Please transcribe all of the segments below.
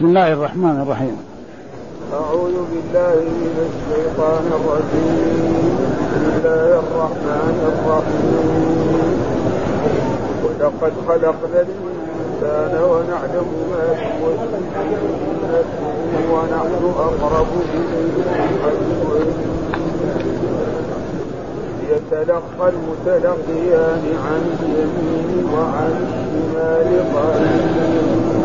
بسم الله الرحمن الرحيم. أعوذ بالله من الشيطان الرجيم. بسم الله الرحمن الرحيم. ولقد خلقنا الإنسان ونعلم ما توسوس ونحن أقرب إليه. يتلقى المتلقيان عن اليمين وعن الشمال قريب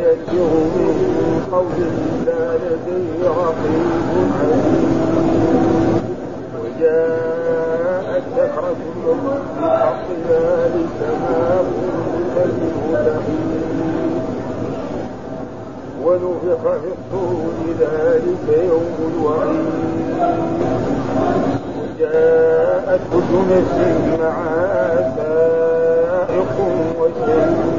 يلفظ من قول الا لديه رقيب عتيد وجاءت سكرة الموت بحق ذلك ما كنت تحيد ونفخ في الصور ذلك يوم الوعيد. وجاءت كل نفس معها سائق وشهيد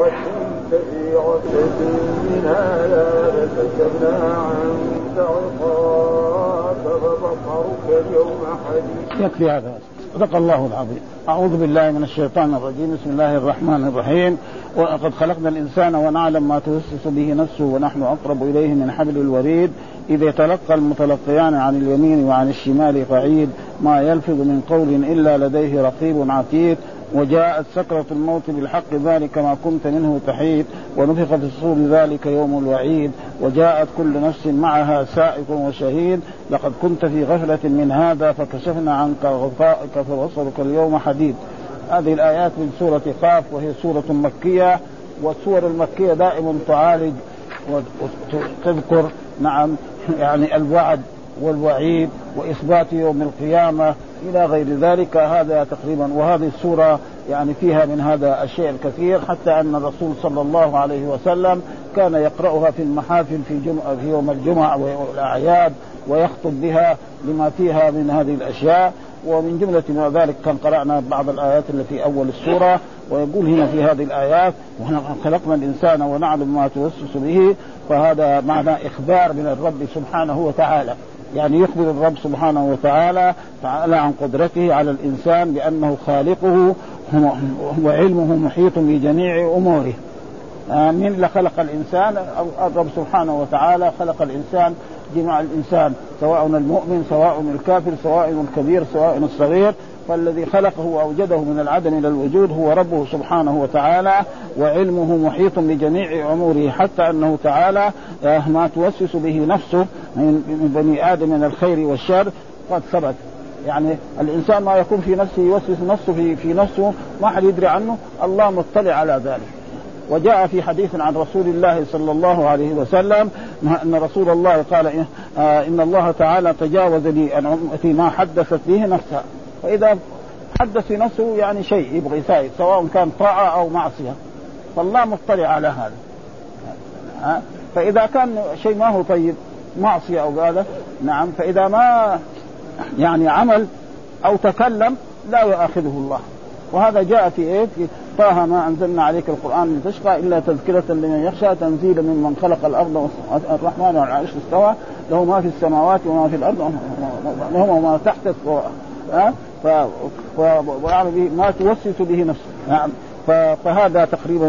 لقد كنت في غفلة من هذا لكشفنا عنك غطاءك فبصرك اليوم حديد يكفي هذا. صدق الله العظيم. أعوذ بالله من الشيطان الرجيم. بسم الله الرحمن الرحيم. ولقد خلقنا الإنسان ونعلم ما توسوس به نفسه ونحن أقرب إليه من حبل الوريد. إذ يتلقى المتلقيان عن اليمين وعن الشمال قعيد. ما يلفظ من قول إلا لديه رقيب عتيد. وجاءت سكرة الموت بالحق ذلك ما كنت منه تحيد ونفخ في الصور ذلك يوم الوعيد. وجاءت كل نفس معها سائق وشهيد لقد كنت في غفلة من هذا فكشفنا عنك غطائك فبصرك اليوم حديد. هذه الآيات من سورة قاف وهي سورة مكية والسور المكية دائما تعالج وتذكر نعم يعني الوعد والوعيد وإثبات يوم القيامة إلى غير ذلك هذا تقريبا وهذه السورة يعني فيها من هذا الشيء الكثير حتى أن الرسول صلى الله عليه وسلم كان يقرأها في المحافل في جمعة في يوم الجمعة والأعياد ويخطب بها لما فيها من هذه الأشياء. ومن جملة ذلك كان قرأنا بعض الآيات التي في أول السورة ويقول هنا في هذه الآيات خلقنا الإنسان ونعلم ما توسوس به فهذا معنى إخبار من الرب سبحانه وتعالى. يعني يخبر الرب سبحانه وتعالى تعالى عن قدرته على الإنسان بأنه خالقه وعلمه محيط بجميع أموره. آه، من اللي خلق الإنسان الرب سبحانه وتعالى خلق الإنسان جمع الإنسان سواء المؤمن سواء الكافر سواء الكبير سواء الصغير فالذي خلقه وأوجده من العدم إلى الوجود هو ربه سبحانه وتعالى وعلمه محيط بجميع أموره حتى أنه تعالى آه، ما توسوس به نفسه من بني آدم من الخير والشر. قد ثبت. يعني الإنسان ما يكون في نفسه يوسوس نفسه في في نفسه ما حد يدري عنه. الله مطلع على ذلك. وجاء في حديث عن رسول الله صلى الله عليه وسلم أن رسول الله قال آه، إن الله تعالى تجاوز لي عن أمتي ما حدثت به نفسها. فإذا حدث في نفسه يعني شيء يبغى يساعد سواء كان طاعة أو معصية. فالله مطلع على هذا. فإذا كان شيء ما هو طيب معصية أو هذا نعم. فإذا ما يعني عمل أو تكلم لا يؤاخذه الله. وهذا جاء في إيه؟ في طه ما أنزلنا عليك القرآن لتشقى إلا تذكرة لمن يخشى تنزيلا ممن خلق الأرض الرحمن على العرش استوى. له ما في السماوات وما في الأرض له ما تحت ها؟ ما توسوس به نفسه. نعم. فهذا تقريبا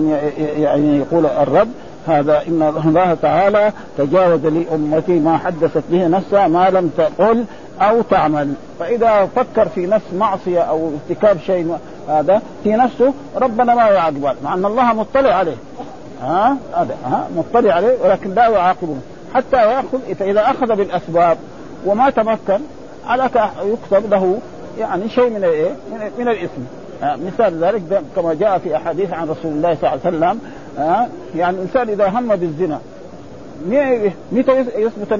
يعني يقول الرب هذا إن الله تعالى تجاوز لأمتي ما حدثت به نفسها ما لم تقل أو تعمل. فإذا فكر في نفس معصية أو ارتكاب شيء هذا في نفسه ربنا ما يعاقبه مع أن الله مطلع عليه. ها؟ هذا ها؟ مطلع عليه ولكن لا يعاقبه. حتى ياخذ فاذا أخذ بالأسباب وما تمكن على يكتب له يعني شيء من الايه؟ من, من الاثم مثال ذلك كما جاء في أحاديث عن رسول الله صلى الله عليه وسلم يعني الإنسان إذا هم بالزنا متى يثبت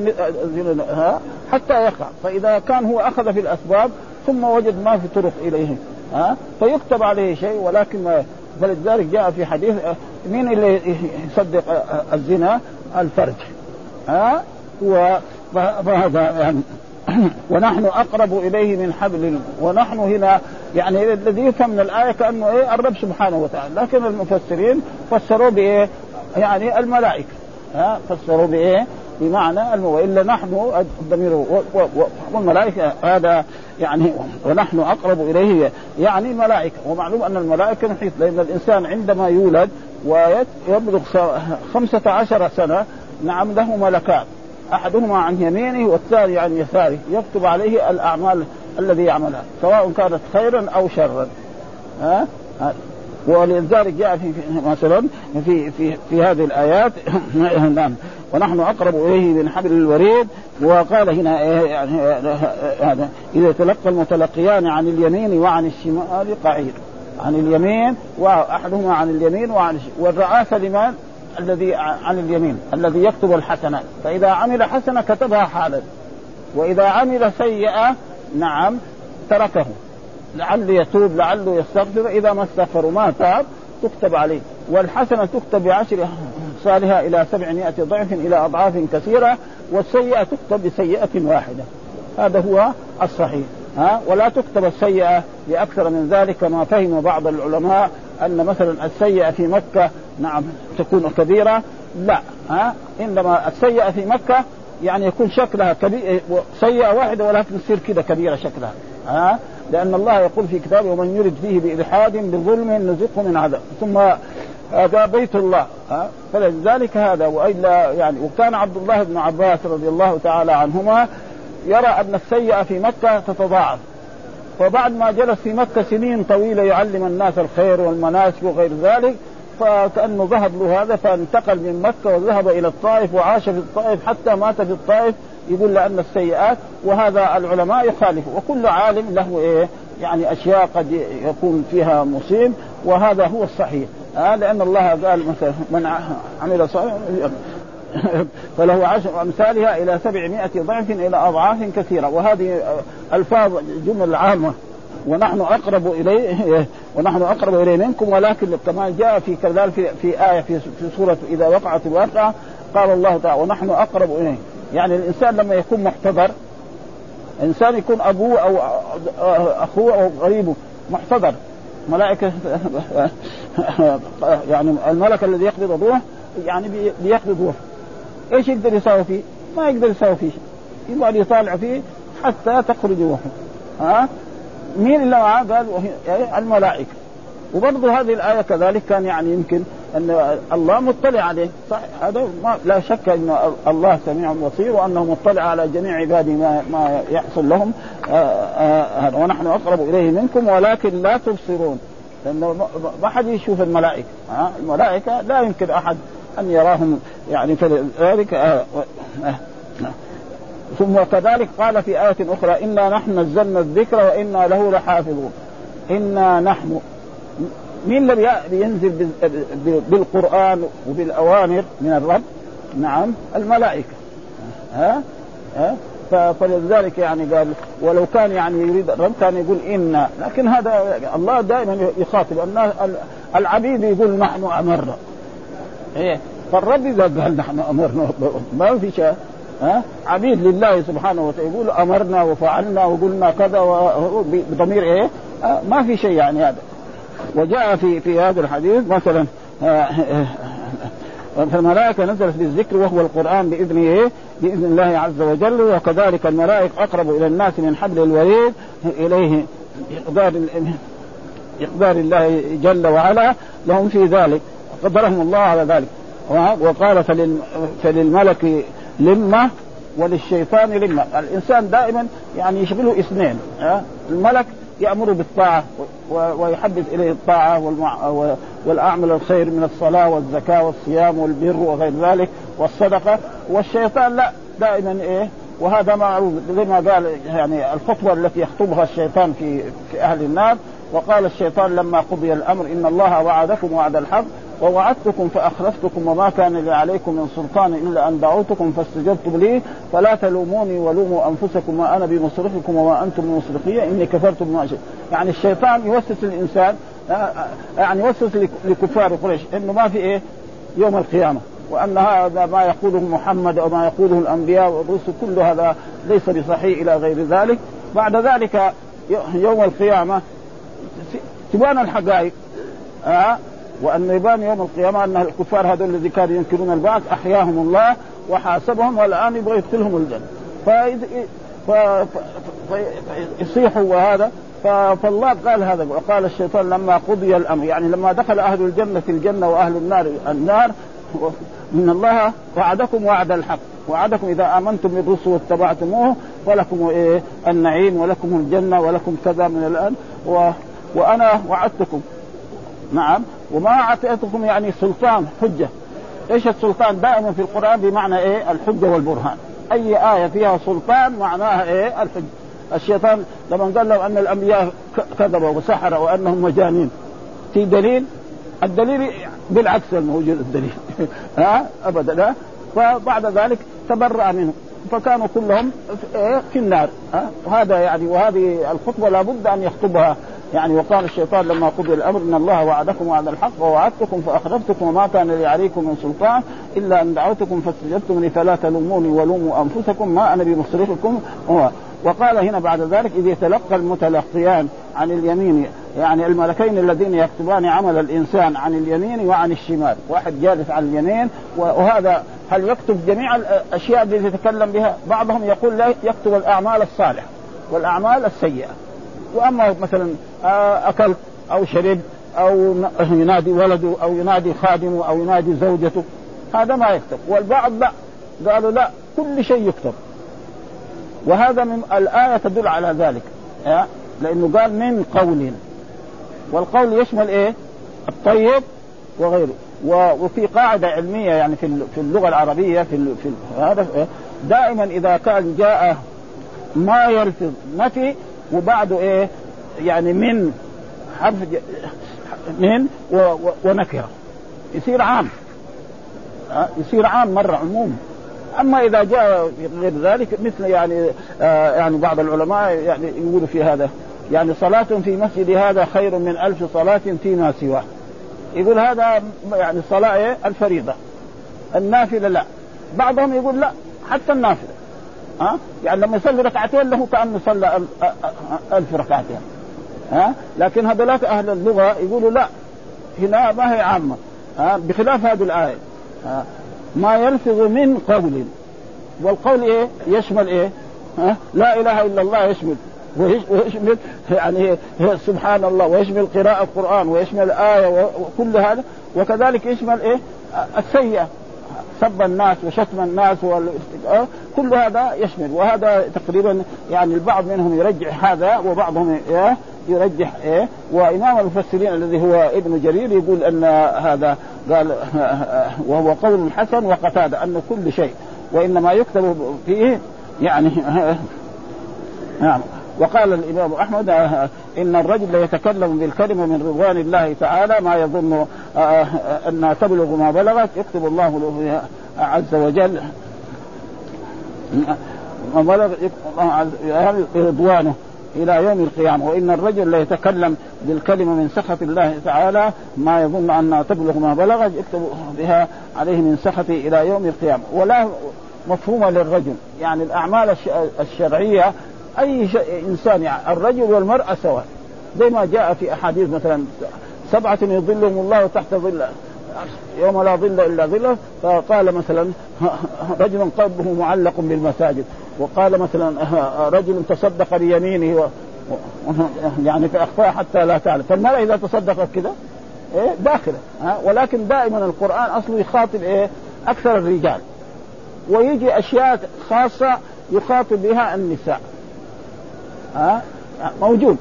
الزنا؟ حتى يقع. فإذا كان هو أخذ في الأسباب ثم وجد ما في طرق إليه. ها؟ فيكتب عليه شيء ولكن فلذلك جاء في حديث مين اللي يصدق الزنا؟ الفرج. ها؟ فهذا يعني ونحن أقرب إليه من حبل ونحن هنا يعني الذي يفهم من الآية كأنه إيه؟ الرب سبحانه وتعالى. لكن المفسرين فسروا بإيه؟ يعني الملائكة. ها؟ فسروا بإيه؟ بمعنى والا نحن الضمير والملائكة هذا يعني ونحن أقرب إليه يعني الملائكة. ومعلوم أن الملائكة محيط لأن الإنسان عندما يولد ويبلغ خمسة عشر سنة نعم له ملكان أحدهما عن يمينه والثاني عن يساره يكتب عليه الأعمال الذي يعملها سواء كانت خيرا أو شرا. ها؟ ولذلك جاء في مثلا في في في هذه الآيات. نعم. ونحن أقرب إليه من حبل الوريد وقال هنا يعني هذا إذا تلقى المتلقيان عن اليمين وعن الشمال قعيد. عن اليمين وأحدهما عن اليمين وعن والرعافه لمن؟ الذي عن اليمين الذي يكتب الحسنات. فإذا عمل حسنة كتبها حالا. وإذا عمل سيئة نعم تركه. لعله يتوب لعله يستغفر. إذا ما استغفر وما تاب تكتب عليه. والحسنة تكتب بعشر صالحة إلى سبعمائة ضعف إلى أضعاف كثيرة. والسيئة تكتب بسيئة واحدة. هذا هو الصحيح. ها؟ ولا تكتب السيئة لأكثر من ذلك ما فهم بعض العلماء أن مثلا السيئة في مكة نعم تكون كبيرة. لا ها إنما السيئة في مكة يعني يكون شكلها كبير سيئة واحدة ولكن تصير كذا كبيرة شكلها ها. لأن الله يقول في كتابه ومن يرد فيه بإلحاد بظلم نزقه من عذاب. ثم هذا بيت الله ها. فلذلك هذا وإلا يعني وكان عبد الله بن عباس رضي الله تعالى عنهما يرى أن السيئة في مكة تتضاعف. فبعد ما جلس في مكة سنين طويلة يعلم الناس الخير والمناسك وغير ذلك فكأنه ذهب له هذا فانتقل من مكة وذهب إلى الطائف وعاش في الطائف حتى مات في الطائف. يقول لأن السيئات وهذا العلماء يخالفوا وكل عالم له إيه؟ يعني أشياء قد يكون فيها مصيب وهذا هو الصحيح. آه لأن الله قال مثلا من عمل صالحا فله عشر أمثالها إلى سبعمائة ضعف إلى أضعاف كثيرة. وهذه ألفاظ جمل عامة. ونحن أقرب إليه ونحن أقرب إليه منكم. ولكن كما جاء في كذلك في, في آية في, في سورة إذا وقعت الواقعة قال الله تعالى ونحن أقرب إليه. يعني الإنسان لما يكون محتضر إنسان يكون أبوه أو أخوه أو قريبه محتضر. ملائكة يعني الملك الذي يقبض الروح يعني بيقبض روح إيش يقدر يساوي فيه؟ ما يقدر يساوي فيه شيء. يقعد يطالع فيه حتى تخرج روحه. ها؟ مين اللي معاه؟ قال يعني الملائكة. وبرضه هذه الآية كذلك كان يعني يمكن أن الله مطلع عليه. صح هذا ما لا شك أن الله سميع بصير وأنه مطلع على جميع عباده ما ما يحصل لهم. آه، آه، ونحن أقرب إليه منكم ولكن لا تبصرون. لأنه ما حد يشوف الملائكة. ها؟ الملائكة لا يمكن أحد أن يراهم يعني فلذلك آه ثم كذلك قال في آية أخرى إنا نحن نزلنا الذكر وإنا له لحافظون. إنا نحن مين الذي ينزل بالقرآن وبالأوامر من الرب؟ نعم الملائكة. ها؟ ها؟ فلذلك يعني قال ولو كان يعني يريد الرب كان يقول إنا. لكن هذا الله دائما يخاطب الناس العبيد يقول نحن أمرنا إيه. فالرب إذا قال نحن أمرنا ما في شيء. ها؟ عبيد لله سبحانه وتعالى. يقول أمرنا وفعلنا وقلنا كذا بضمير إيه؟ ما في شيء يعني هذا. وجاء في في هذا الحديث مثلا فالملائكة نزلت بالذكر وهو القرآن بإذنه إيه؟ بإذن الله عز وجل وكذلك الملائكة أقرب إلى الناس من حبل الوريد إليه إقدار إقدار الله جل وعلا. لهم في ذلك. قدرهم الله على ذلك. وقال فللملك لمة وللشيطان لمة. الإنسان دائما يعني يشغله اثنين الملك يأمر بالطاعة ويحبب إليه الطاعة والأعمال الخير من الصلاة والزكاة والصيام والبر وغير ذلك والصدقة. والشيطان لا دائما إيه؟ وهذا معروف زي ما قال يعني الخطوة التي يخطبها الشيطان في في أهل النار. وقال الشيطان لما قضي الأمر إن الله وعدكم وعد الحق ووعدتكم فأخلفتكم وما كان لي عليكم من سلطان إلا أن دعوتكم فاستجبتم لي. فلا تلوموني ولوموا أنفسكم ما أنا بمصرخكم وما أنتم بمصرخية إني كفرت بما يعني الشيطان يوسوس الإنسان يعني يوسوس لكفار قريش إنه ما في إيه؟ يوم القيامة. وأن هذا ما يقوله محمد أو ما يقوله الأنبياء والرسل كل هذا ليس بصحيح إلى غير ذلك. بعد ذلك يوم القيامة تبان الحقائق وأن يبان يوم القيامة أن الكفار هذول الذي كانوا ينكرون البعث أحياهم الله وحاسبهم والآن يبغى يدخلهم الجنة فيصيحوا وهذا. فالله قال هذا وقال الشيطان لما قضي الأمر يعني لما دخل أهل الجنة في الجنة وأهل النار النار إن الله وعدكم وعد الحق. وعدكم إذا آمنتم بالرسل واتبعتموه ولكم إيه؟ النعيم ولكم الجنة ولكم كذا من الآن. و وأنا وعدتكم. نعم. وما أعطيتكم يعني سلطان حجة. إيش السلطان؟ دائما في القرآن بمعنى إيه؟ الحجة والبرهان. أي آية فيها سلطان معناها إيه؟ الحجه الشيطان لما قال له أن الأنبياء كذبوا وسحروا وأنهم مجانين. في دليل؟ الدليل بالعكس الموجود الدليل. ها؟ أبدا لا. فبعد ذلك تبرأ منه. فكانوا كلهم في النار. ها؟ وهذا يعني وهذه الخطبة لابد أن يخطبها. يعني وقال الشيطان لما قضي الأمر إن الله وعدكم وعد الحق ووعدتكم فاخلفتكم وما كان لي عليكم من سلطان إلا أن دعوتكم فاستجبتم لي فلا تلوموني ولوموا أنفسكم ما أنا بمصرخكم وقال هنا بعد ذلك إذ يتلقى المتلقيان عن اليمين يعني الملكين الذين يكتبان عمل الإنسان عن اليمين وعن الشمال، واحد جالس على اليمين وهذا هل يكتب جميع الأشياء التي يتكلم بها؟ بعضهم يقول لا يكتب الأعمال الصالحة والأعمال السيئة. وأما مثلا آه، اكلت أو شربت أو ينادي ولده أو ينادي خادمه أو ينادي زوجته هذا ما يكتب، والبعض لا. قالوا لا كل شيء يكتب. وهذا من الآية تدل على ذلك لأنه قال من قول. والقول يشمل إيه؟ الطيب وغيره. وفي قاعدة علمية يعني في في اللغة العربية في في هذا دائما إذا كان جاء ما يلفظ نفي وبعده إيه؟ يعني من حرف من ونكرة. يصير عام. يصير عام مرة عموم. أما إذا جاء غير ذلك مثل يعني آه يعني بعض العلماء يعني يقولوا في هذا. يعني صلاة في مسجد هذا خير من ألف صلاة فيما سواه. يقول هذا يعني الصلاة إيه؟ الفريضة. النافلة لا. بعضهم يقول لا حتى النافلة. ها؟ يعني لما يصلي ركعتين له كأنه صلى ألف ركعتين. ها؟ لكن هذولاك أهل اللغة يقولوا لا هنا ما هي عامة. ها؟ بخلاف هذه الآية. ها؟ ما يلفظ من قول. والقول إيه؟ يشمل إيه؟ ها؟ لا إله إلا الله يشمل. ويشمل يعني سبحان الله ويشمل قراءة القرآن ويشمل آية وكل هذا. وكذلك يشمل إيه؟ السيئة. سب الناس وشتم الناس كل هذا يشمل. وهذا تقريبا يعني البعض منهم يرجح هذا وبعضهم إيه؟ يرجح إيه؟ وإمام المفسرين الذي هو ابن جرير يقول أن هذا قال وهو قول حسن وقتادة انه كل شيء وإنما يكتب فيه يعني نعم. وقال الإمام أحمد إن الرجل ليتكلم بالكلمة من رضوان الله تعالى ما يظن انها تبلغ ما بلغت يكتب الله له عز وجل. ما بلغ رضوانه إلى يوم القيامة. وإن الرجل ليتكلم بالكلمة من سخط الله تعالى ما يظن انها تبلغ ما بلغت يكتب بها عليه من سخطه إلى يوم القيامة. ولا مفهوم للرجل. يعني الأعمال الشرعية أي إنسان يعني الرجل والمرأة سواء. زي ما جاء في أحاديث مثلا سبعة يظلهم الله تحت ظل يوم لا ظل إلا ظله فقال مثلا رجل قلبه معلق بالمساجد وقال مثلا رجل تصدق بيمينه و... يعني فاخفاها حتى لا تعلم. فالمرأة إذا تصدقت كذا إيه؟ داخلة ها؟ ولكن دائما القرآن أصله يخاطب إيه؟ أكثر الرجال. ويجي أشياء خاصة يخاطب بها النساء. ها؟ موجود.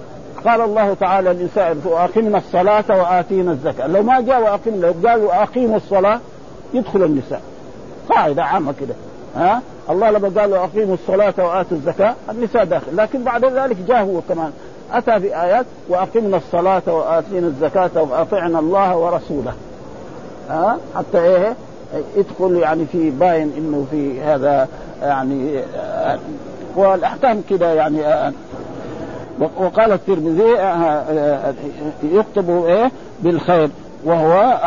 قال الله تعالى للنساء واقمنا الصلاة وآتينا الزكاة. لو ما جاء واقمنا لو قال وأقيموا الصلاة يدخل النساء. قاعدة عامة كده. ها؟ الله لما قال اقيموا الصلاة وآتوا الزكاة النساء داخل. لكن بعد ذلك جاء هو كمان. أتى بايات وأقمنا الصلاة وآتينا الزكاة وأطعنا الله ورسوله. ها؟ حتى إيه؟ يدخل يعني في باين إنه في هذا يعني والأحكام كده يعني وقال الترمذي يكتب إيه؟ بالخير وهو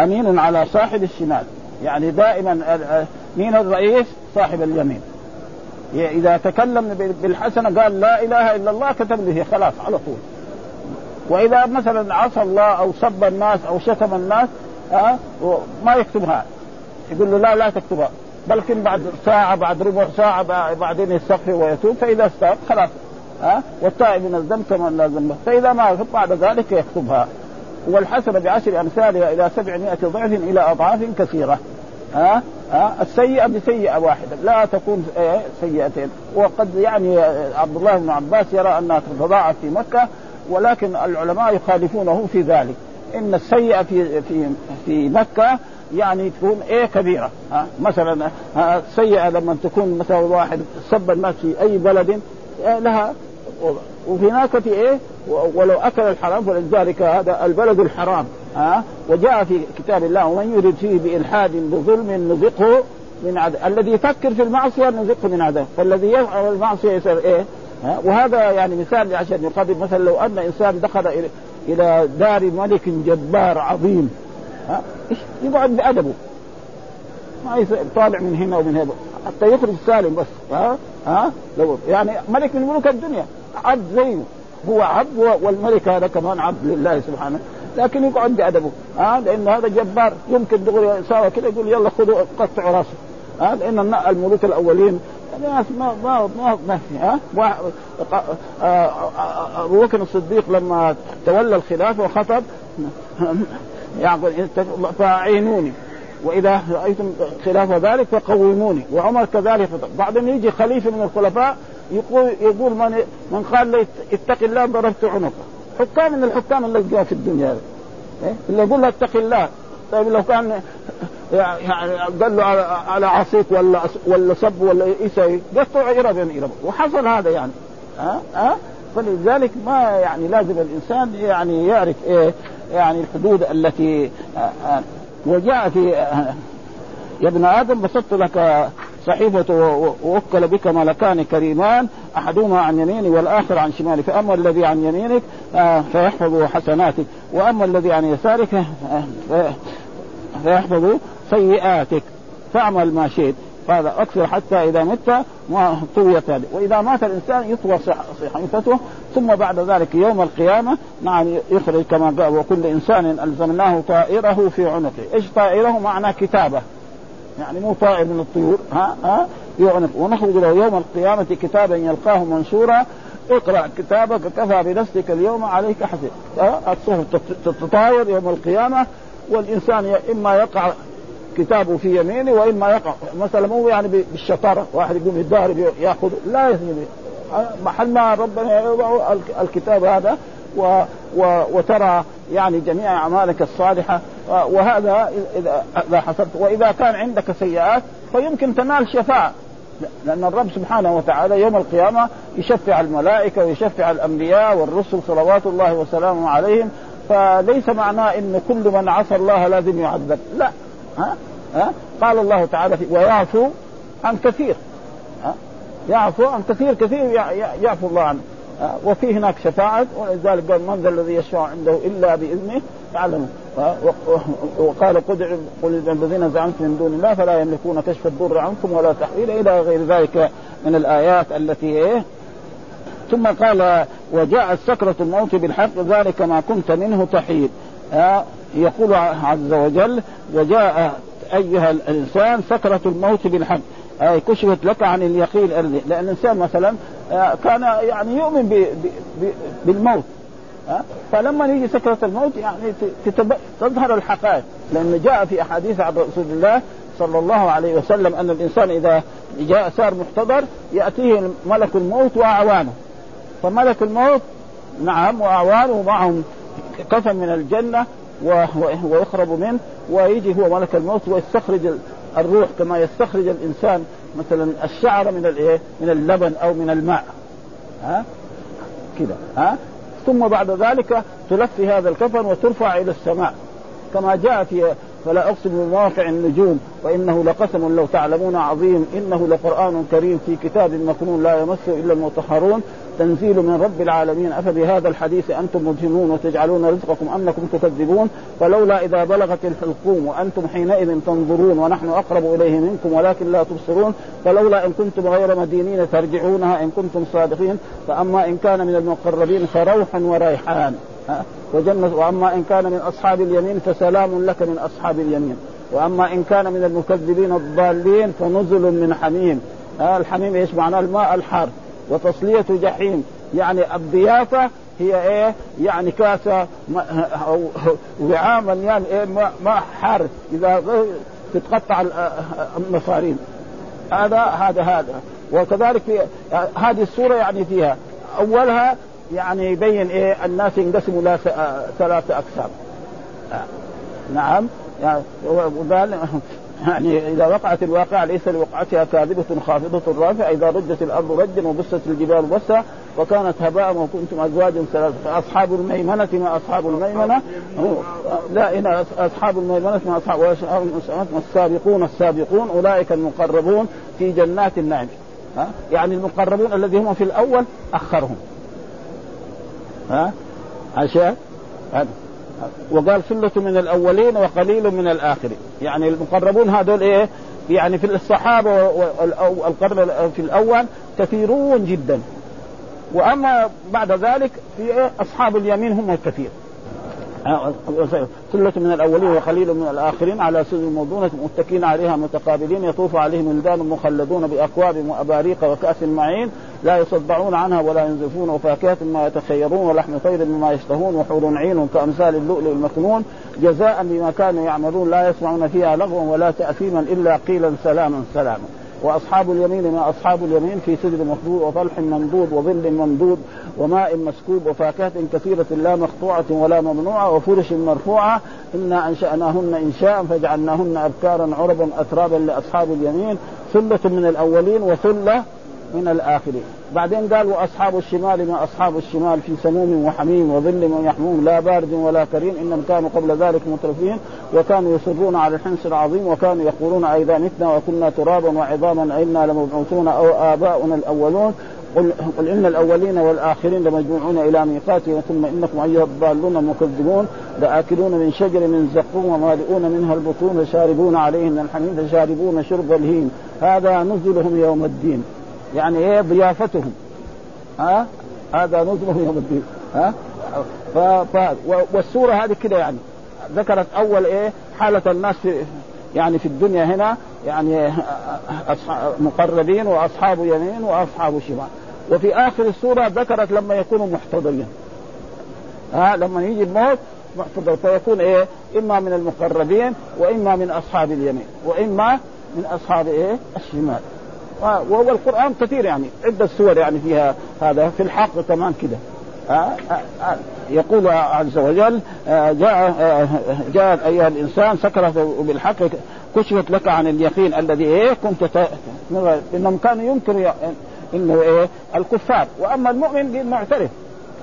أمين على صاحب الشمال. يعني دائما مين الرئيس؟ صاحب اليمين. إذا تكلم بالحسنه قال لا إله إلا الله كتب له خلاص على طول. وإذا مثلا عصى الله أو سب الناس أو شتم الناس ها ما يكتبها. يقول له لا لا تكتبها. بلكن بعد ساعة بعد ربع ساعة بعدين يستغفر ويتوب فإذا استغفر خلاص. ها؟ والتائب من الذنب كما لا ذنب فإذا ما بعد ذلك يكتبها والحسنة بعشر أمثالها إلى سبعمائة ضعف إلى أضعاف كثيرة. ها؟ ها؟ السيئة بسيئة واحدة. لا تكون إيه، سيئتين. وقد يعني عبد الله بن عباس يرى أنها تتضاعف في مكة ولكن العلماء يخالفونه في ذلك. إن السيئة في في في مكة يعني تكون إيه؟ كبيرة. ها؟ مثلا سيئة لما تكون مثلا واحد سب الناس في أي بلد إيه؟ لها وفي في إيه؟ ولو أكل الحرام فلذلك هذا البلد الحرام. ها؟ وجاء في كتاب الله ومن يرد فيه بإلحاد بظلم نذقه من عذاب. الذي يفكر في المعصية نذقه من عذاب. فالذي يفعل المعصية يصير إيه؟ ها؟ وهذا يعني مثال عشان يقابل. مثلا لو أن إنسان دخل إلى دار ملك جبار عظيم ها؟ يقعد بأدبه. ما طالع من هنا ومن هنا. حتى يخرج سالم بس ها؟ ها؟ لو يعني ملك من ملوك الدنيا. عبد زيه هو عبد والملك هذا كمان عبد لله سبحانه. لكن يقعد بادبه ها لأن هذا جبار. يمكن دغري يساوي كذا يقول يلا خذوا قطعوا راسه. ها لأن الملوك الأولين ناس ما ما ما ما في ها. أبو بكر الصديق لما تولى الخلافة وخطب يعني فأعينوني. وإذا رأيتم خلاف ذلك فقوموني. وعمر كذلك بعدين يجي خليفة من الخلفاء يقول يقول من من قال لي اتق الله ضربت عنقه حكام من الحكام الذين في الدنيا. إيه؟ اللي يقول له اتق الله. طيب لو كان يعني قال له على عصيك ولا ولا سب ولا يسوي قطع يرب يرب وحصل هذا يعني. ها؟ ها؟ فلذلك ما يعني لازم الإنسان يعني يعرف إيه؟ يعني الحدود التي وجاء في يا ابن آدم بسطت لك صحيفة ووكل بك ملكان كريمان أحدهما عن يميني والآخر عن شمالي فأما الذي عن يمينك فيحفظ حسناتك. وأما الذي عن يسارك فيحفظ سيئاتك. فاعمل ما شئت. هذا أكثر حتى إذا مت ما طويت وإذا مات الإنسان يطوى صحيفته. ثم بعد ذلك يوم القيامة نعم يخرج كما قال وكل إنسان ألزمناه طائره في عنقه، إيش طائره؟ معنى كتابة. يعني مو طائر من الطيور ها ها في عنق ونخرج له يوم القيامة كتابا يلقاه منشورا اقرأ كتابك كفى بنفسك اليوم عليك حسب الصحف تتطاير يوم القيامة والإنسان إما يقع كتابه في يمينه وإما يقع. مثلا مو يعني بالشطارة. واحد يقوم يتضارب يأخذ لا يثني محل ما ربنا الكتاب هذا. و و وترى يعني جميع أعمالك الصالحة. وهذا اذا حصلت. وإذا كان عندك سيئات فيمكن تنال شفاعه لأن الرب سبحانه وتعالى يوم القيامة يشفع الملائكة ويشفع الأنبياء والرسل صلوات الله وسلامه عليهم. فليس معناه إن كل من عصى الله لازم يعذب. لا. ها؟ ها؟ قال الله تعالى ويعفو عن كثير. ها؟ يعفو عن كثير كثير يعفو الله عنه. وفي هناك شفاعة ولذلك قال من ذا الذي يشفع عنده إلا بإذنه يعلمه وقال قل قل الذين زعمتم من دون الله فلا يملكون كشف الضر عنكم ولا تحويل إلى غير ذلك من الآيات التي إيه؟ ثم قال وجاء سكرة الموت بالحق ذلك ما كنت منه تحيد. يقول عز وجل وجاء أيها الإنسان سكرة الموت بالحق. أي كشفت لك عن اليقين لأن الإنسان مثلا آه، كان يعني يؤمن بالموت. فلما يجي سكرة الموت يعني تظهر الحقائق. لأن جاء في أحاديث عن رسول الله صلى الله عليه وسلم أن الإنسان إذا جاء صار محتضر يأتيه ملك الموت وأعوانه. فملك الموت نعم وأعوانه معهم كفن من الجنة ويخرب منه ويجي هو ملك الموت ويستخرج الروح كما يستخرج الإنسان مثلا الشعر من الايه؟ من اللبن أو من الماء. ها؟ كذا ها؟ ثم بعد ذلك تلف هذا الكفن وترفع إلى السماء. كما جاء في فلا أقسم بمواقع النجوم وإنه لقسم لو تعلمون عظيم. إنه لقرآن كريم في كتاب مكنون لا يمسه إلا المطهرون. تنزيل من رب العالمين. أفبهذا الحديث أنتم مدهنون وتجعلون رزقكم انكم تكذبون؟ فلولا إذا بلغت الحلقوم وأنتم حينئذ تنظرون ونحن أقرب إليه منكم ولكن لا تبصرون فلولا إن كنتم غير مدينين ترجعونها إن كنتم صادقين. فأما إن كان من المقربين فروح وريحان. وجنة وأما إن كان من أصحاب اليمين فسلام لك من أصحاب اليمين. وأما إن كان من المكذبين الضالين فنزل من حميم. الحميم إيش معناه؟ الماء الحار. وتصلية جحيم. يعني الضيافة هي إيه؟ يعني كاسة أو وعاء مليان إيه؟ ماء حار. إذا تتقطع المصارين. هذا هذا هذا. وكذلك في هذه السورة يعني فيها. أولها يعني يبين إيه؟ الناس ينقسموا إلى ثلاثة أقسام. نعم. يعني يعني إذا وقعت الواقعة ليس لوقعتها كاذبة خافضة رافعة. إذا رجت الأرض رجا وبست الجبال بسا وكانت هباء وكنتم ازواجا ثلاثة. فأصحاب الميمنة ما أصحاب الميمنة. لا إن أصحاب الميمنة ما اصحاب السابقون السابقون أولئك المقربون في جنات النعيم. يعني المقربون الذي هم في الأول أخرهم. ها؟ عشان؟ وقال ثلة من الأولين وقليل من الآخرين يعني المقربون هذول إيه؟ يعني في الصحابة والقرن في الأول كثيرون جدا. وأما بعد ذلك في إيه؟ أصحاب اليمين هم الكثير. ثلة من الأولين وقليل من الآخرين على سر موضونة متكين عليها متقابلين يطوف عليهم ولدان مخلدون بأكواب وأباريق وكأس معين لا يصدعون عنها ولا ينزفون وفاكهة ما يتخيرون ولحم طير مما يشتهون وحور عين كأمثال اللؤلؤ المكنون جزاء بما كانوا يعملون لا يسمعون فيها لغوا ولا تأثيما إلا قيلا سلاما سلاما وأصحاب اليمين ما أصحاب اليمين في سدر مخضود وطلح ممدود وظل ممدود وماء مسكوب وفاكهة كثيره لا مقطوعة ولا ممنوعة وفرش مرفوعة. إنا أنشأناهن إنشاء فجعلناهن أبكارا عربا أترابا لأصحاب اليمين ثلة من الأولين وثلة من الاخرين بعدين قال وأصحاب الشمال ما أصحاب الشمال في سموم وحميم وظل ويحموم لا بارد ولا كريم إنهم كانوا قبل ذلك مترفين وكانوا يصرون على الحنس العظيم وكانوا يقولون اذا متنا وكنا ترابا وعظاما أئنا لمبعوثون أو آباؤنا الأولون. قل, إن الأولين والآخرين لمجموعون إلى ميقات ثم إنكم أيها الضالون المكذبون لآكلون من شجر من زقوم ومالئون منها البطون فشاربون عليه من الحميم فشاربون شرب الهيم. هذا نزلهم يوم الدين. يعني إيه ضيافتهم. ها؟ هذا نزلهم يوم الدين. ها؟ ف... ف... والسورة هذه كده يعني. ذكرت أول إيه؟ حالة الناس في يعني في الدنيا هنا. يعني مقربين وأصحاب يمين وأصحاب شمال. وفي آخر السورة ذكرت لما يكونوا محتضرين. ها؟ لما يجي الموت محتضر. فيكون إيه؟ إما من المقربين وإما من أصحاب اليمين وإما من أصحاب إيه؟ الشمال. وهو القرآن كثير يعني عدة سور يعني فيها هذا في الحق كمان كده يقول عز وجل جاء جاء أيها الإنسان سكرت بالحق كشفت لك عن اليقين الذي إيه كنت إنهم كانوا ينكروا إنه إيه الكفار وأما المؤمن معترف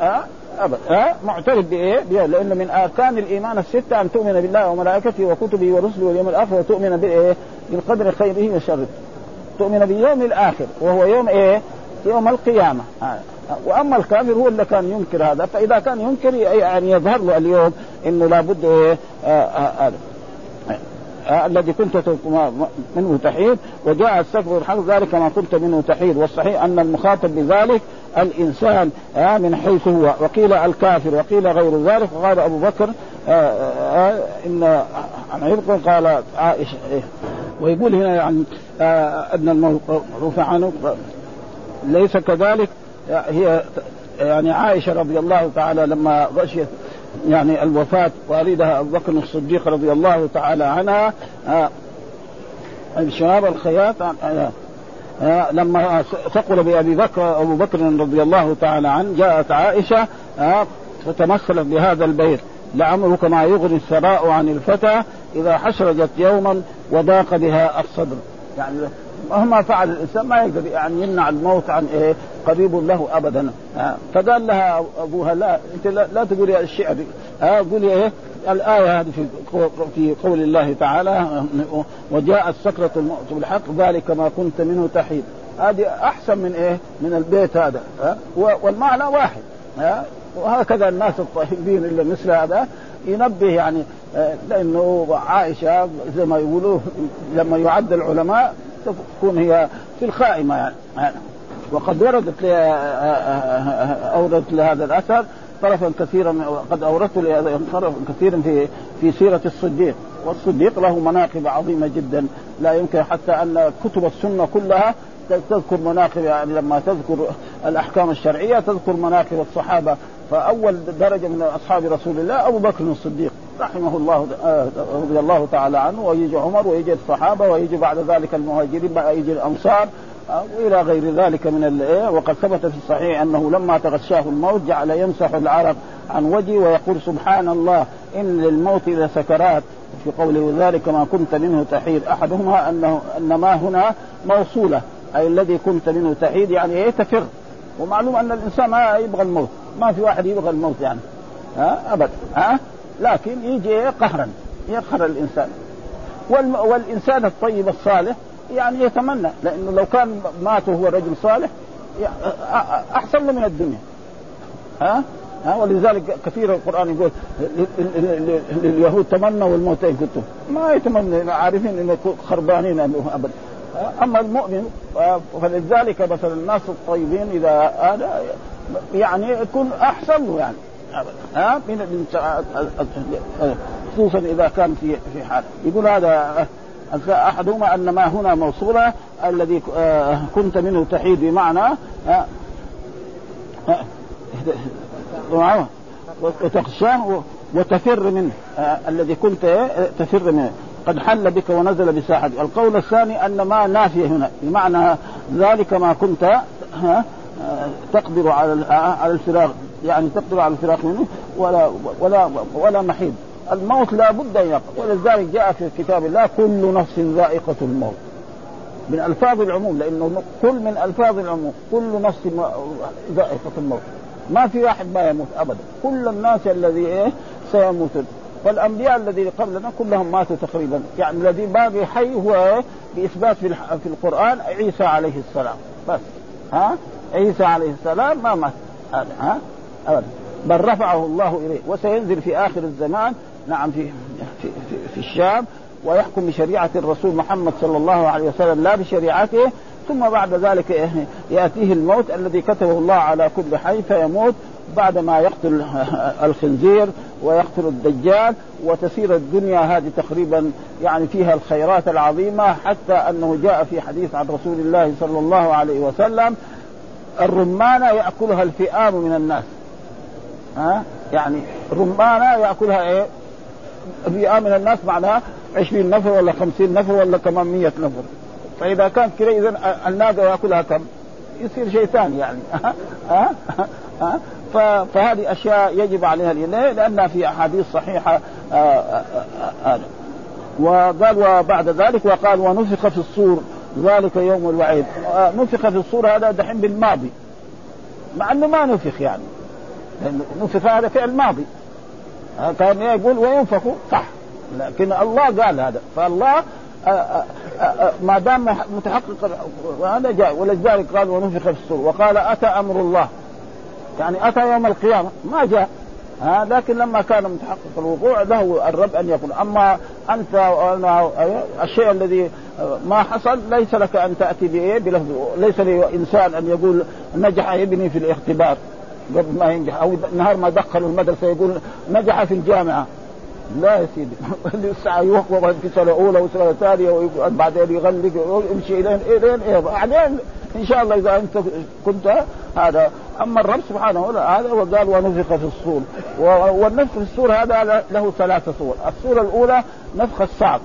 ها أبدا ها معترف بإيه؟ لأنه من أركان الإيمان الستة أن تؤمن بالله وملائكته وكتبه ورسله واليوم الآخر وتؤمن بإيه؟ بالقدر خيره وشره تؤمن باليوم الآخر وهو يوم إيه؟ يوم القيامة آه. وأما الكافر هو اللي كان ينكر هذا فإذا كان ينكر يعني يظهر له اليوم إنه لابد إيه آه آه آه الذي كنت منه تحيد وجاء السكر الحق ذلك ما كنت منه تحيد والصحيح أن المخاطب بذلك الإنسان من حيث هو وقيل الكافر وقيل غير ذلك وقال أبو بكر إن عن عرق قال عائشة إيه ويقول هنا يعني أن المعروف عنه. ليس كذلك. هي يعني عائشة رضي الله تعالى لما غشيت يعني الوفاة والدها أبو بكر الصديق رضي الله تعالى عنها شباب الخياط لما ثقل بأبي بكر أبو بكر رضي الله تعالى عنه جاءت عائشة فتمثلت بهذا البيت. لعمرك ما يغني الثراء عن الفتى إذا حشرجت يوما وضاق بها الصدر يعني مهما فعل الإنسان ما يقدر يعني يمنع الموت عن إيه قريب له ابدا آه. فقال لها أبوها لا أنت لا, لا تقولي الشعر آه قولي إيه الآية هذه في في قول الله تعالى وجاءت سكرة الموت بالحق ذلك ما كنت منه تحيد هذه أحسن من إيه؟ من البيت هذا آه. والمعنى واحد آه. وهكذا الناس الطيبين اللي مثل هذا ينبه يعني لأنه عائشة زي ما يقولوا لما يعد العلماء تكون هي في الخائمة يعني وقد وردت أوردت لهذا الأثر طرفا كثيرا قد أوردت طرفا كثيرا في في سيرة الصديق. والصديق له مناقب عظيمة جدا. لا يمكن حتى أن كتب السنة كلها تذكر مناقب يعني لما تذكر الأحكام الشرعية تذكر مناقب الصحابة. فأول درجة من أصحاب رسول الله أبو بكر الصديق رحمه الله آه، رضي الله تعالى عنه ويجي عمر ويجي الصحابة ويجي بعد ذلك المهاجرين يجي الأنصار آه، وإلى غير ذلك من الايه وقد ثبت في الصحيح أنه لما تغشاه الموت جعل يمسح العرق عن وجهه ويقول سبحان الله إن للموت لسكرات في قوله ذلك ما كنت منه تحيد. أحدهما أنه أن ما هنا موصولة أي الذي كنت منه تحيد يعني إيه تفر. ومعلوم أن الإنسان ما يبغى الموت. ما في واحد يبغى الموت يعني. ها؟ ابدا ها؟ لكن يجي قهرا. يقهر الإنسان. والإنسان الطيب الصالح يعني يتمنى. لأنه لو كان مات وهو رجل صالح أحسن له من الدنيا. ها؟ ها؟ ولذلك كثير القرآن يقول لليهود تمنوا الموت ان كنتم. ما يتمنى. عارفين إنه خربانين ابدا أما المؤمن فلذلك مثلا الناس الطيبين إذا هذا يعني يكون أحسن له يعني. ها؟ من خصوصا إذا كان في في حال. يقول هذا أحدهما أن ما هنا موصولة الذي كنت منه تحيد بمعنى وتخشاه وتفر منه. الذي كنت تفر منه. قد حل بك ونزل بساحتك. القول الثاني أن ما نافيه هنا بمعنى ذلك ما كنت تقدر على على الفراغ يعني تقدر على الفراق منه ولا ولا ولا محيد. الموت لا بد أن يقع. ولذلك جاء في كتاب الله كل نفس ذائقة الموت. من ألفاظ العموم لأنه كل من ألفاظ العموم كل نفس ذائقة الموت. ما في واحد ما يموت ابدا. كل الناس الذي إيه؟ سيموتون. فالانبياء الذين قبلنا كلهم ماتوا تقريبا. يعني الذي باقي حي هو؟ بإثبات في القرآن عيسى عليه السلام. بس. ها؟ عيسى عليه السلام ما مات. ها؟ ابدا. بل رفعه الله إليه. وسينزل في آخر الزمان نعم في في, في, في الشام ويحكم بشريعة الرسول محمد صلى الله عليه وسلم لا بشريعته. ثم بعد ذلك يأتيه الموت الذي كتبه الله على كل حي فيموت. بعد ما يقتل الخنزير ويقتل الدجال وتسير الدنيا هذه تقريبا يعني فيها الخيرات العظيمة حتى أنه جاء في حديث عن رسول الله صلى الله عليه وسلم الرمانه يأكلها الفئام من الناس. ها؟ يعني رمانه يأكلها إيه؟ فئام من الناس معناها 20 نفر ولا 50 نفر ولا كمان 100 نفر. فإذا كانت كذا اذا الناقة يأكلها كم؟ يصير شيء ثاني يعني. ها؟ ها؟ فهذه أشياء يجب عليها ليه؟ لأنها في أحاديث صحيحة آه، آه، آه، وقال وبعد ذلك وقال ونفخ في الصور ذلك يوم الوعيد. نفخ في الصور هذا دحين بالماضي. مع إنه ما نفخ يعني. نفخ هذا فعل ماضي. كان يقول وينفخ صح. لكن الله قال هذا. فالله ما دام متحقق هذا جاء. ولذلك قال ونفخ في الصور. وقال اتى أمر الله. يعني اتى يوم القيامه ما جاء ها لكن لما كان متحقق الوقوع له الرب ان يقول اما انت وأنا الشيء الذي ما حصل ليس لك ان تاتي بايه بلفظ ليس لانسان ان يقول نجح ابني في الاختبار قبل ما ينجح أو نهار ما دخلوا المدرسة يقول نجح في الجامعة لا يا سيدي الساعة يوقف في سنة أولى وسنة ثانية وبعدين يغلق ويمشي إلين إلين إيه بعدين إن شاء الله إذا أنت كنت هذا أما الرب سبحانه هذا وقال ونفخ في الصور. والنفخ في الصور هذا له ثلاثة صور. الصورة الأولى نفخ الصعب.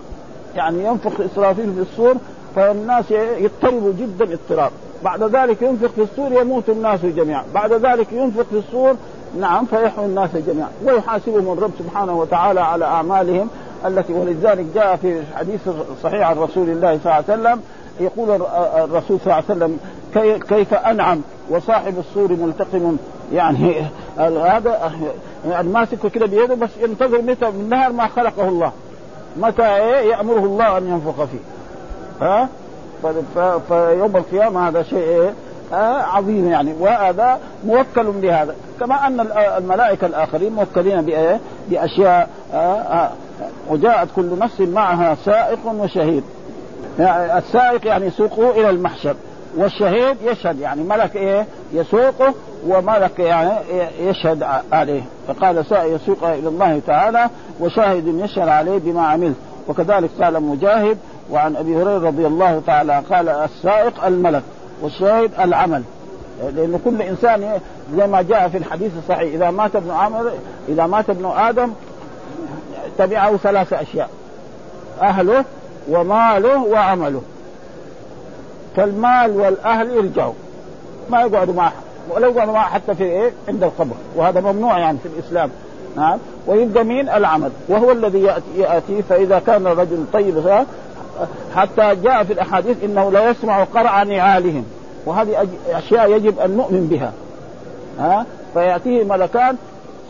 يعني ينفخ إسرافيل في الصور فالناس يضطربوا جدا اضطراب. بعد ذلك ينفخ في الصور يموت الناس جميعا. بعد ذلك ينفخ في الصور نعم فيحيوا الناس جميعا. ويحاسبهم الرب سبحانه وتعالى على أعمالهم التي ولذلك جاء في حديث صحيح عن رسول الله صلى الله عليه وسلم. يقول الرسول صلى الله عليه وسلم كيف أنعم وصاحب الصور ملتقم يعني هذا يعني ماسكه كده بيده بس ينتظر متى؟ من نهار ما خلقه الله. متى إيه؟ يأمره الله أن ينفخ فيه. ها؟ فيوم القيامة هذا شيء إيه؟ آه عظيم يعني. وهذا موكل بهذا كما أن الملائكة الآخرين موكلين بإيه؟ بأشياء آه آه وجاءت كل نفس معها سائق وشهيد. يعني السائق يعني يسوقه إلى المحشر. والشهيد يشهد يعني ملك إيه؟ يسوقه وملك يعني يشهد عليه. فقال يسوق إلى الله تعالى وشاهد يشهد عليه بما عملت. وكذلك قال مجاهد وعن أبي هريرة رضي الله تعالى قال السائق الملك والشاهد العمل. لأن كل إنسان زي ما جاء في الحديث الصحيح إذا مات ابن عمر إذا مات ابن آدم تبعه ثلاث أشياء أهله وماله وعمله. فالمال والأهل يرجعوا. ما يقعدوا معه ولا يقعدوا معه حتى في إيه؟ عند القبر. وهذا ممنوع يعني في الإسلام. نعم. ويبقى مين؟ العمل. وهو الذي يأتي, يأتي. فإذا كان الرجل طيب حتى جاء في الأحاديث إنه لا يسمع قرع نعالهم. وهذه أشياء يجب أن نؤمن بها. ها؟ فيأتيه ملكان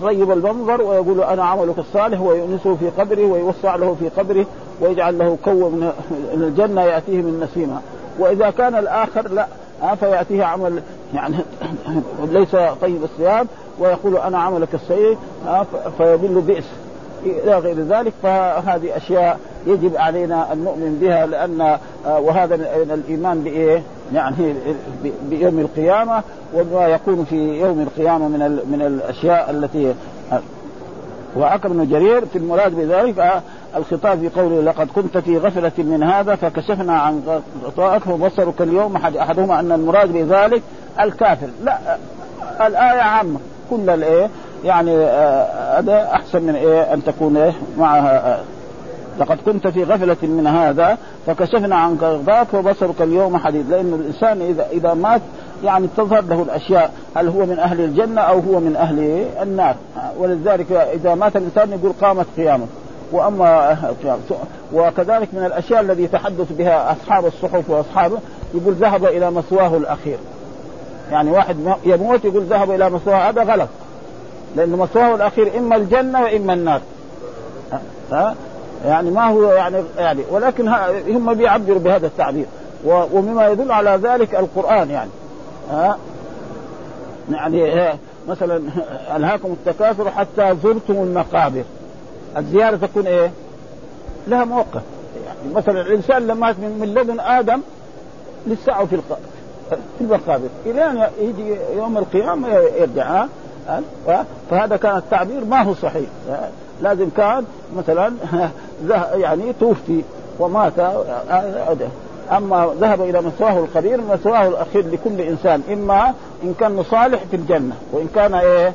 طيب المنظر ويقول أنا عملك الصالح ويؤنسه في قبره ويوسع له في قبره ويجعل له كو من الجنة يأتيه من نسيمها وإذا كان الآخر لا فيأتيه عمل يعني ليس طيب الصيام ويقول أنا عملك السيء فيضل بئس إلى غير ذلك فهذه أشياء يجب علينا ان نؤمن بها لأن آه، وهذا من الإيمان بإيه؟ يعني بيوم القيامة وما يكون في يوم القيامة من من الأشياء التي وعكر بن جرير في المراد بذلك آه، الخطاب في قوله لقد كنت في غفلة من هذا فكشفنا عن غطائك فبصرك اليوم أحد أحدهما أن المراد بذلك الكافر. لا آه، الآية عامة. كل الإيه يعني هذا أحسن من إيه أن تكون إيه معها لقد كنت في غفلة من هذا فكشفنا عنك غضاك وبصرك اليوم حديد لأن الإنسان إذا إذا مات يعني تظهر له الأشياء هل هو من أهل الجنة أو هو من أهل النار. ولذلك إذا مات الإنسان يقول قامت قيامه وأما وكذلك من الأشياء الذي يتحدث بها أصحاب الصحف وأصحابه يقول ذهب إلى مثواه الأخير. يعني واحد يموت يقول ذهب إلى مثواه هذا غلط. لأن مثواه الأخير إما الجنة وإما النار. ها؟ يعني ما هو يعني يعني ولكن هم بيعبروا بهذا التعبير. ومما يدل على ذلك القرآن يعني. ها؟ يعني مثلا ألهاكم التكاثر حتى زرتم المقابر. الزيارة تكون إيه؟ لها مؤقت يعني مثلا الإنسان لما من لدن آدم لسه في في المقابر. إلى أن يجي يوم القيامة يرجع فهذا كان التعبير ما هو صحيح. لازم كان مثلا يعني توفي ومات أما ذهب إلى مثواه القدير مثواه الأخير لكل إنسان إما إن كان صالح في الجنة وإن كان إيه؟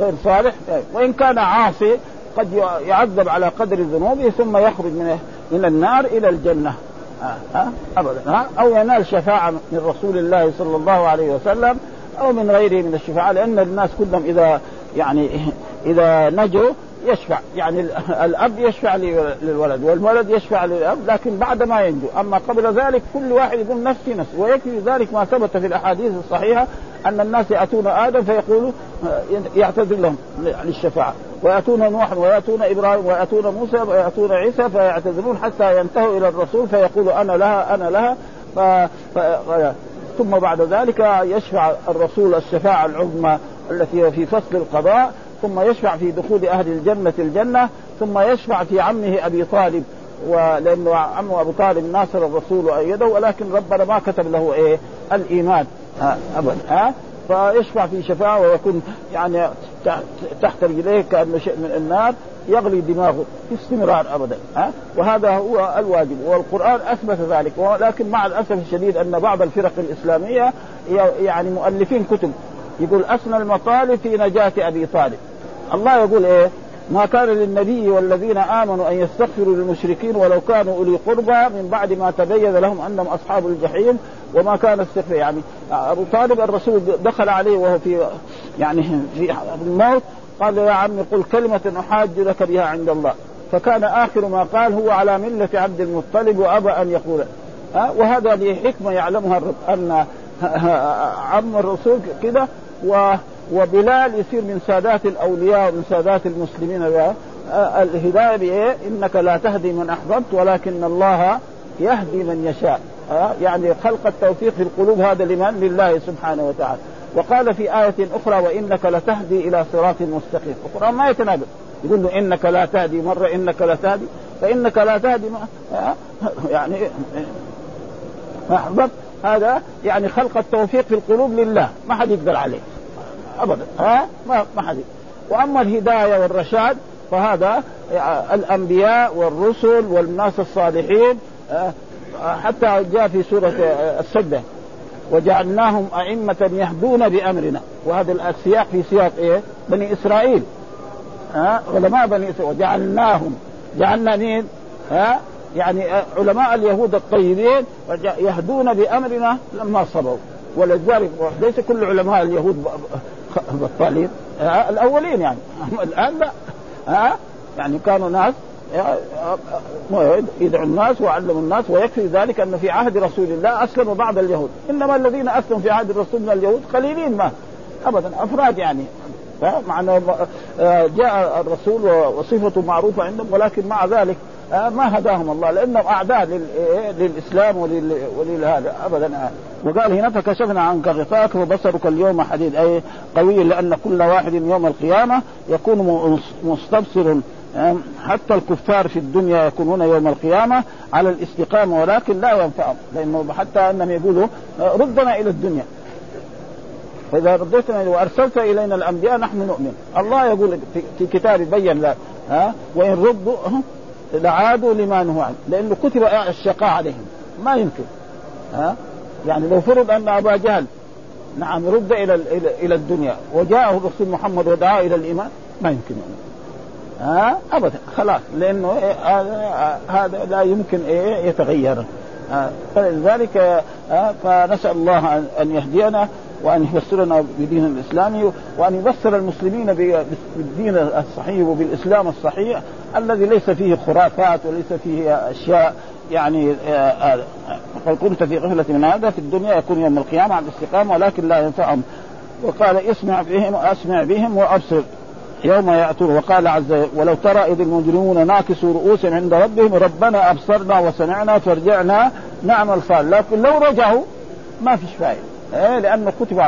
غير صالح وإن كان عاصي قد يعذب على قدر ذنوبه ثم يخرج من من النار إلى الجنة. ها ابدا. ها؟ أو ينال شفاعة من رسول الله صلى الله عليه وسلم أو من غيره من الشفعاء لأن الناس كلهم إذا يعني إذا نجوا يشفع يعني الأب يشفع للولد والولد يشفع للأب لكن بعد ما ينجو. أما قبل ذلك كل واحد يقول نفسي نفسي. ويكفي ذلك ما ثبت في الأحاديث الصحيحة أن الناس يأتون آدم فيقولوا يعتذر لهم للشفاعة. ويأتون نوح ويأتون إبراهيم ويأتون موسى ويأتون عيسى فيعتذرون حتى ينتهوا إلى الرسول فيقول أنا لها أنا لها. ف... ف... ثم بعد ذلك يشفع الرسول الشفاعة العظمى التي هي في فصل القضاء. ثم يشفع في دخول أهل الجنة الجنة ثم يشفع في عمه أبي طالب ولأنه عمه أبو طالب ناصر الرسول وأيده ولكن ربنا ما كتب له إيه؟ الإيمان. أبدا. ها فيشفع في شفاعة ويكون يعني تحت رجليه كأنه شيء من النار يغلي دماغه في استمرار ابدا. ها وهذا هو الواجب. والقرآن أثبت ذلك. ولكن مع الأسف الشديد أن بعض الفرق الإسلامية يعني مؤلفين كتب يقول اسنى المطالب في نجاة أبي طالب. الله يقول إيه؟ ما كان للنبي والذين آمنوا أن يستغفروا للمشركين ولو كانوا أولي قربى من بعد ما تبين لهم أنهم أصحاب الجحيم وما كان استغفر يعني أبو طالب الرسول دخل عليه وهو في يعني في الموت قال يا عمي قل كلمة أحاج لك بها عند الله. فكان آخر ما قال هو على ملة عبد المطلب وأبى أن يقول؟ وهذا لحكمة يعلمها الرب أن عم الرسول كده و وبلال يصير من سادات الأولياء ومن سادات المسلمين. الهداية بإيه؟ إنك لا تهدي من أحببت ولكن الله يهدي من يشاء. يعني خلق التوفيق في القلوب هذا لمن؟ لله سبحانه وتعالى. وقال في آية أخرى وإنك لتهدي إلى صراط مستقيم. القرآن ما يتنابل يقول له إنك لا تهدي. مرة إنك لا تهدي. فإنك لا تهدي. ما يعني أحببت. هذا يعني خلق التوفيق في القلوب لله. ما حد يقدر عليه. ابدا. ها؟ ما ما حد وأما الهداية والرشاد فهذا الأنبياء والرسل والناس الصالحين حتى جاء في سورة السجدة. وجعلناهم أئمة يهدون بأمرنا. وهذا السياق في سياق إيه؟ بني إسرائيل. ها؟ علماء بني إسرائيل. وجعلناهم. جعلنا مين؟ ها؟ يعني علماء اليهود الطيبين يهدون بأمرنا لما صبروا. ولذلك ليس كل علماء اليهود بطالين الأولين يعني. الآن لا. ها يعني كانوا ناس يدعو الناس وعلموا الناس ويكفي ذلك أن في عهد رسول الله اسلموا بعض اليهود. إنما الذين أسلموا في عهد الرسول من اليهود قليلين ما. ابدا أفراد يعني. مع جاء الرسول وصفته معروفة عندهم ولكن مع ذلك ما هداهم الله لأنهم أعداء للإسلام ولهذا ابدا وقال هنا فكشفنا عنك غطاك وبصرك اليوم حديد أي قوي لأن كل واحد يوم القيامة يكون مستبصر حتى الكفار في الدنيا يكونون يوم القيامة على الاستقامة ولكن لا ينفعهم لأنه حتى أنهم يقولوا ردنا إلى الدنيا. فإذا رديتنا وأرسلت إلينا الأنبياء نحن نؤمن. الله يقول في كتابه بين لا ها وإن ردوا لعادوا لما نهوا عنه. لأنه كتب الشقاء عليهم. ما يمكن. ها؟ يعني لو فرض أن أبا جهل نعم رد إلى إلى الدنيا وجاءه الرسول محمد ودعاه إلى الإيمان ما يمكن. يعني. ها؟ أبدا. خلاص. لأنه إيه هذا لا يمكن إيه يتغير. فلذلك فنسأل الله ان يهدينا وأن يبصرنا بدين الاسلامي وأن يبصر المسلمين بالدين الصحيح وبالإسلام الصحيح الذي ليس فيه خرافات وليس فيه أشياء يعني قد كنت في غفلة من هذا في الدنيا يكون يوم القيامة على الاستقامة ولكن لا ينفعهم. وقال اسمع بهم اسمع بهم وأبصر. يوم يأتون. وقال عز ولو ترى إذ المجرمون ناكسوا رؤوسهم عند ربهم ربنا أبصرنا وسمعنا فارجعنا نعمل صالح لكن لو رجعوا ما فيش فائدة إيه؟ لأنه كتب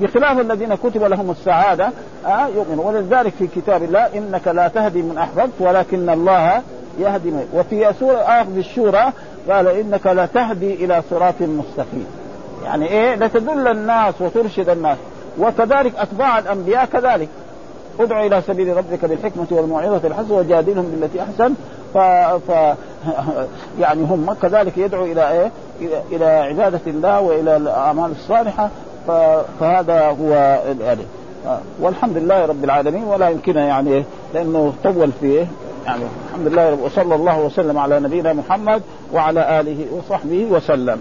بخلاف الذين كتب لهم السعادة آه يؤمن ولذلك في كتاب الله إنك لا تهدي من أحببت ولكن الله يهدي من وفي سورة آخر الشورى قال إنك لا تهدي إلى صراط مستقيم. يعني إيه؟ لتدل الناس وترشد الناس. وكذلك أتباع الأنبياء كذلك. ادعو إلى سبيل ربك بالحكمة والموعظة الحسنه وجادلهم بالتي أحسن. ف... ف يعني هم كذلك يدعو إلى إيه؟ إلى, إلى عبادة الله وإلى الأعمال الصالحة. فهذا هو يعني والحمد لله رب العالمين ولا يمكن يعني لأنه طول فيه. يعني الحمد لله وصلى الله وسلم على نبينا محمد وعلى آله وصحبه وسلم.